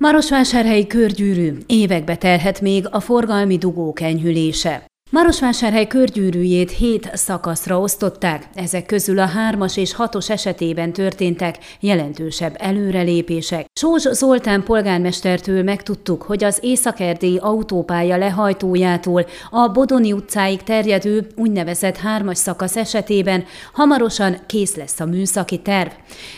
Marosvásárhelyi körgyűrű évekbe telhet még a forgalmi dugók enyhülése. Marosvásárhely körgyűrűjét hét szakaszra osztották, ezek közül a hármas és hatos esetében történtek jelentősebb előrelépések. Sós Zoltán polgármestertől megtudtuk, hogy az Északerdélyi autópálya lehajtójától a Bodoni utcáig terjedő úgynevezett hármas szakasz esetében hamarosan kész lesz a műszaki terv.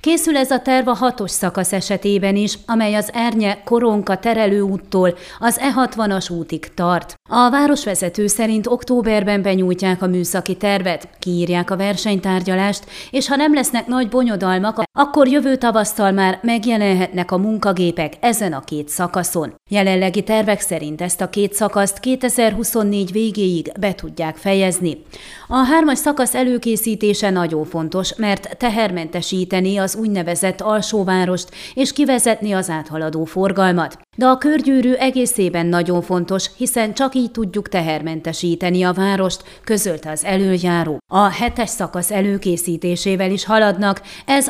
Készül ez a terv a hatos szakasz esetében is, amely az Ernye Koronka terelőúttól az E60-as útig tart. A városvezető szerint szerint októberben benyújtják a műszaki tervet, kiírják a versenytárgyalást, és ha nem lesznek nagy bonyodalmak, akkor jövő tavasztal már megjelenhetnek a munkagépek ezen a két szakaszon. Jelenlegi tervek szerint ezt a két szakaszt 2024 végéig be tudják fejezni. A hármas szakasz előkészítése nagyon fontos, mert tehermentesíteni az úgynevezett alsóvárost és kivezetni az áthaladó forgalmat. De a körgyűrű egészében nagyon fontos, hiszen csak így tudjuk tehermentesíteni a várost, közölte az előjáró. A hetes szakasz előkészítésével is haladnak, ez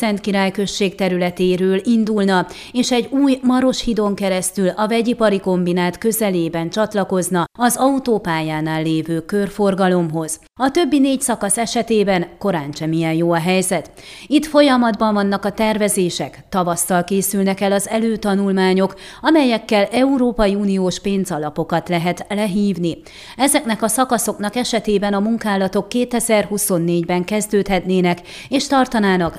Maros-Szent Király területéről indulna, és egy új Maros hidon keresztül a vegyipari kombinát közelében csatlakozna az autópályánál lévő körforgalomhoz. A többi négy szakasz esetében korán sem ilyen jó a helyzet. Itt folyamatban vannak a tervezések, tavasztal készülnek el az előtanulmányok, amelyekkel Európai Uniós pénzalapokat lehet lehívni. Ezeknek a szakaszoknak esetében a munkálatok 2024-ben kezdődhetnének és tartanának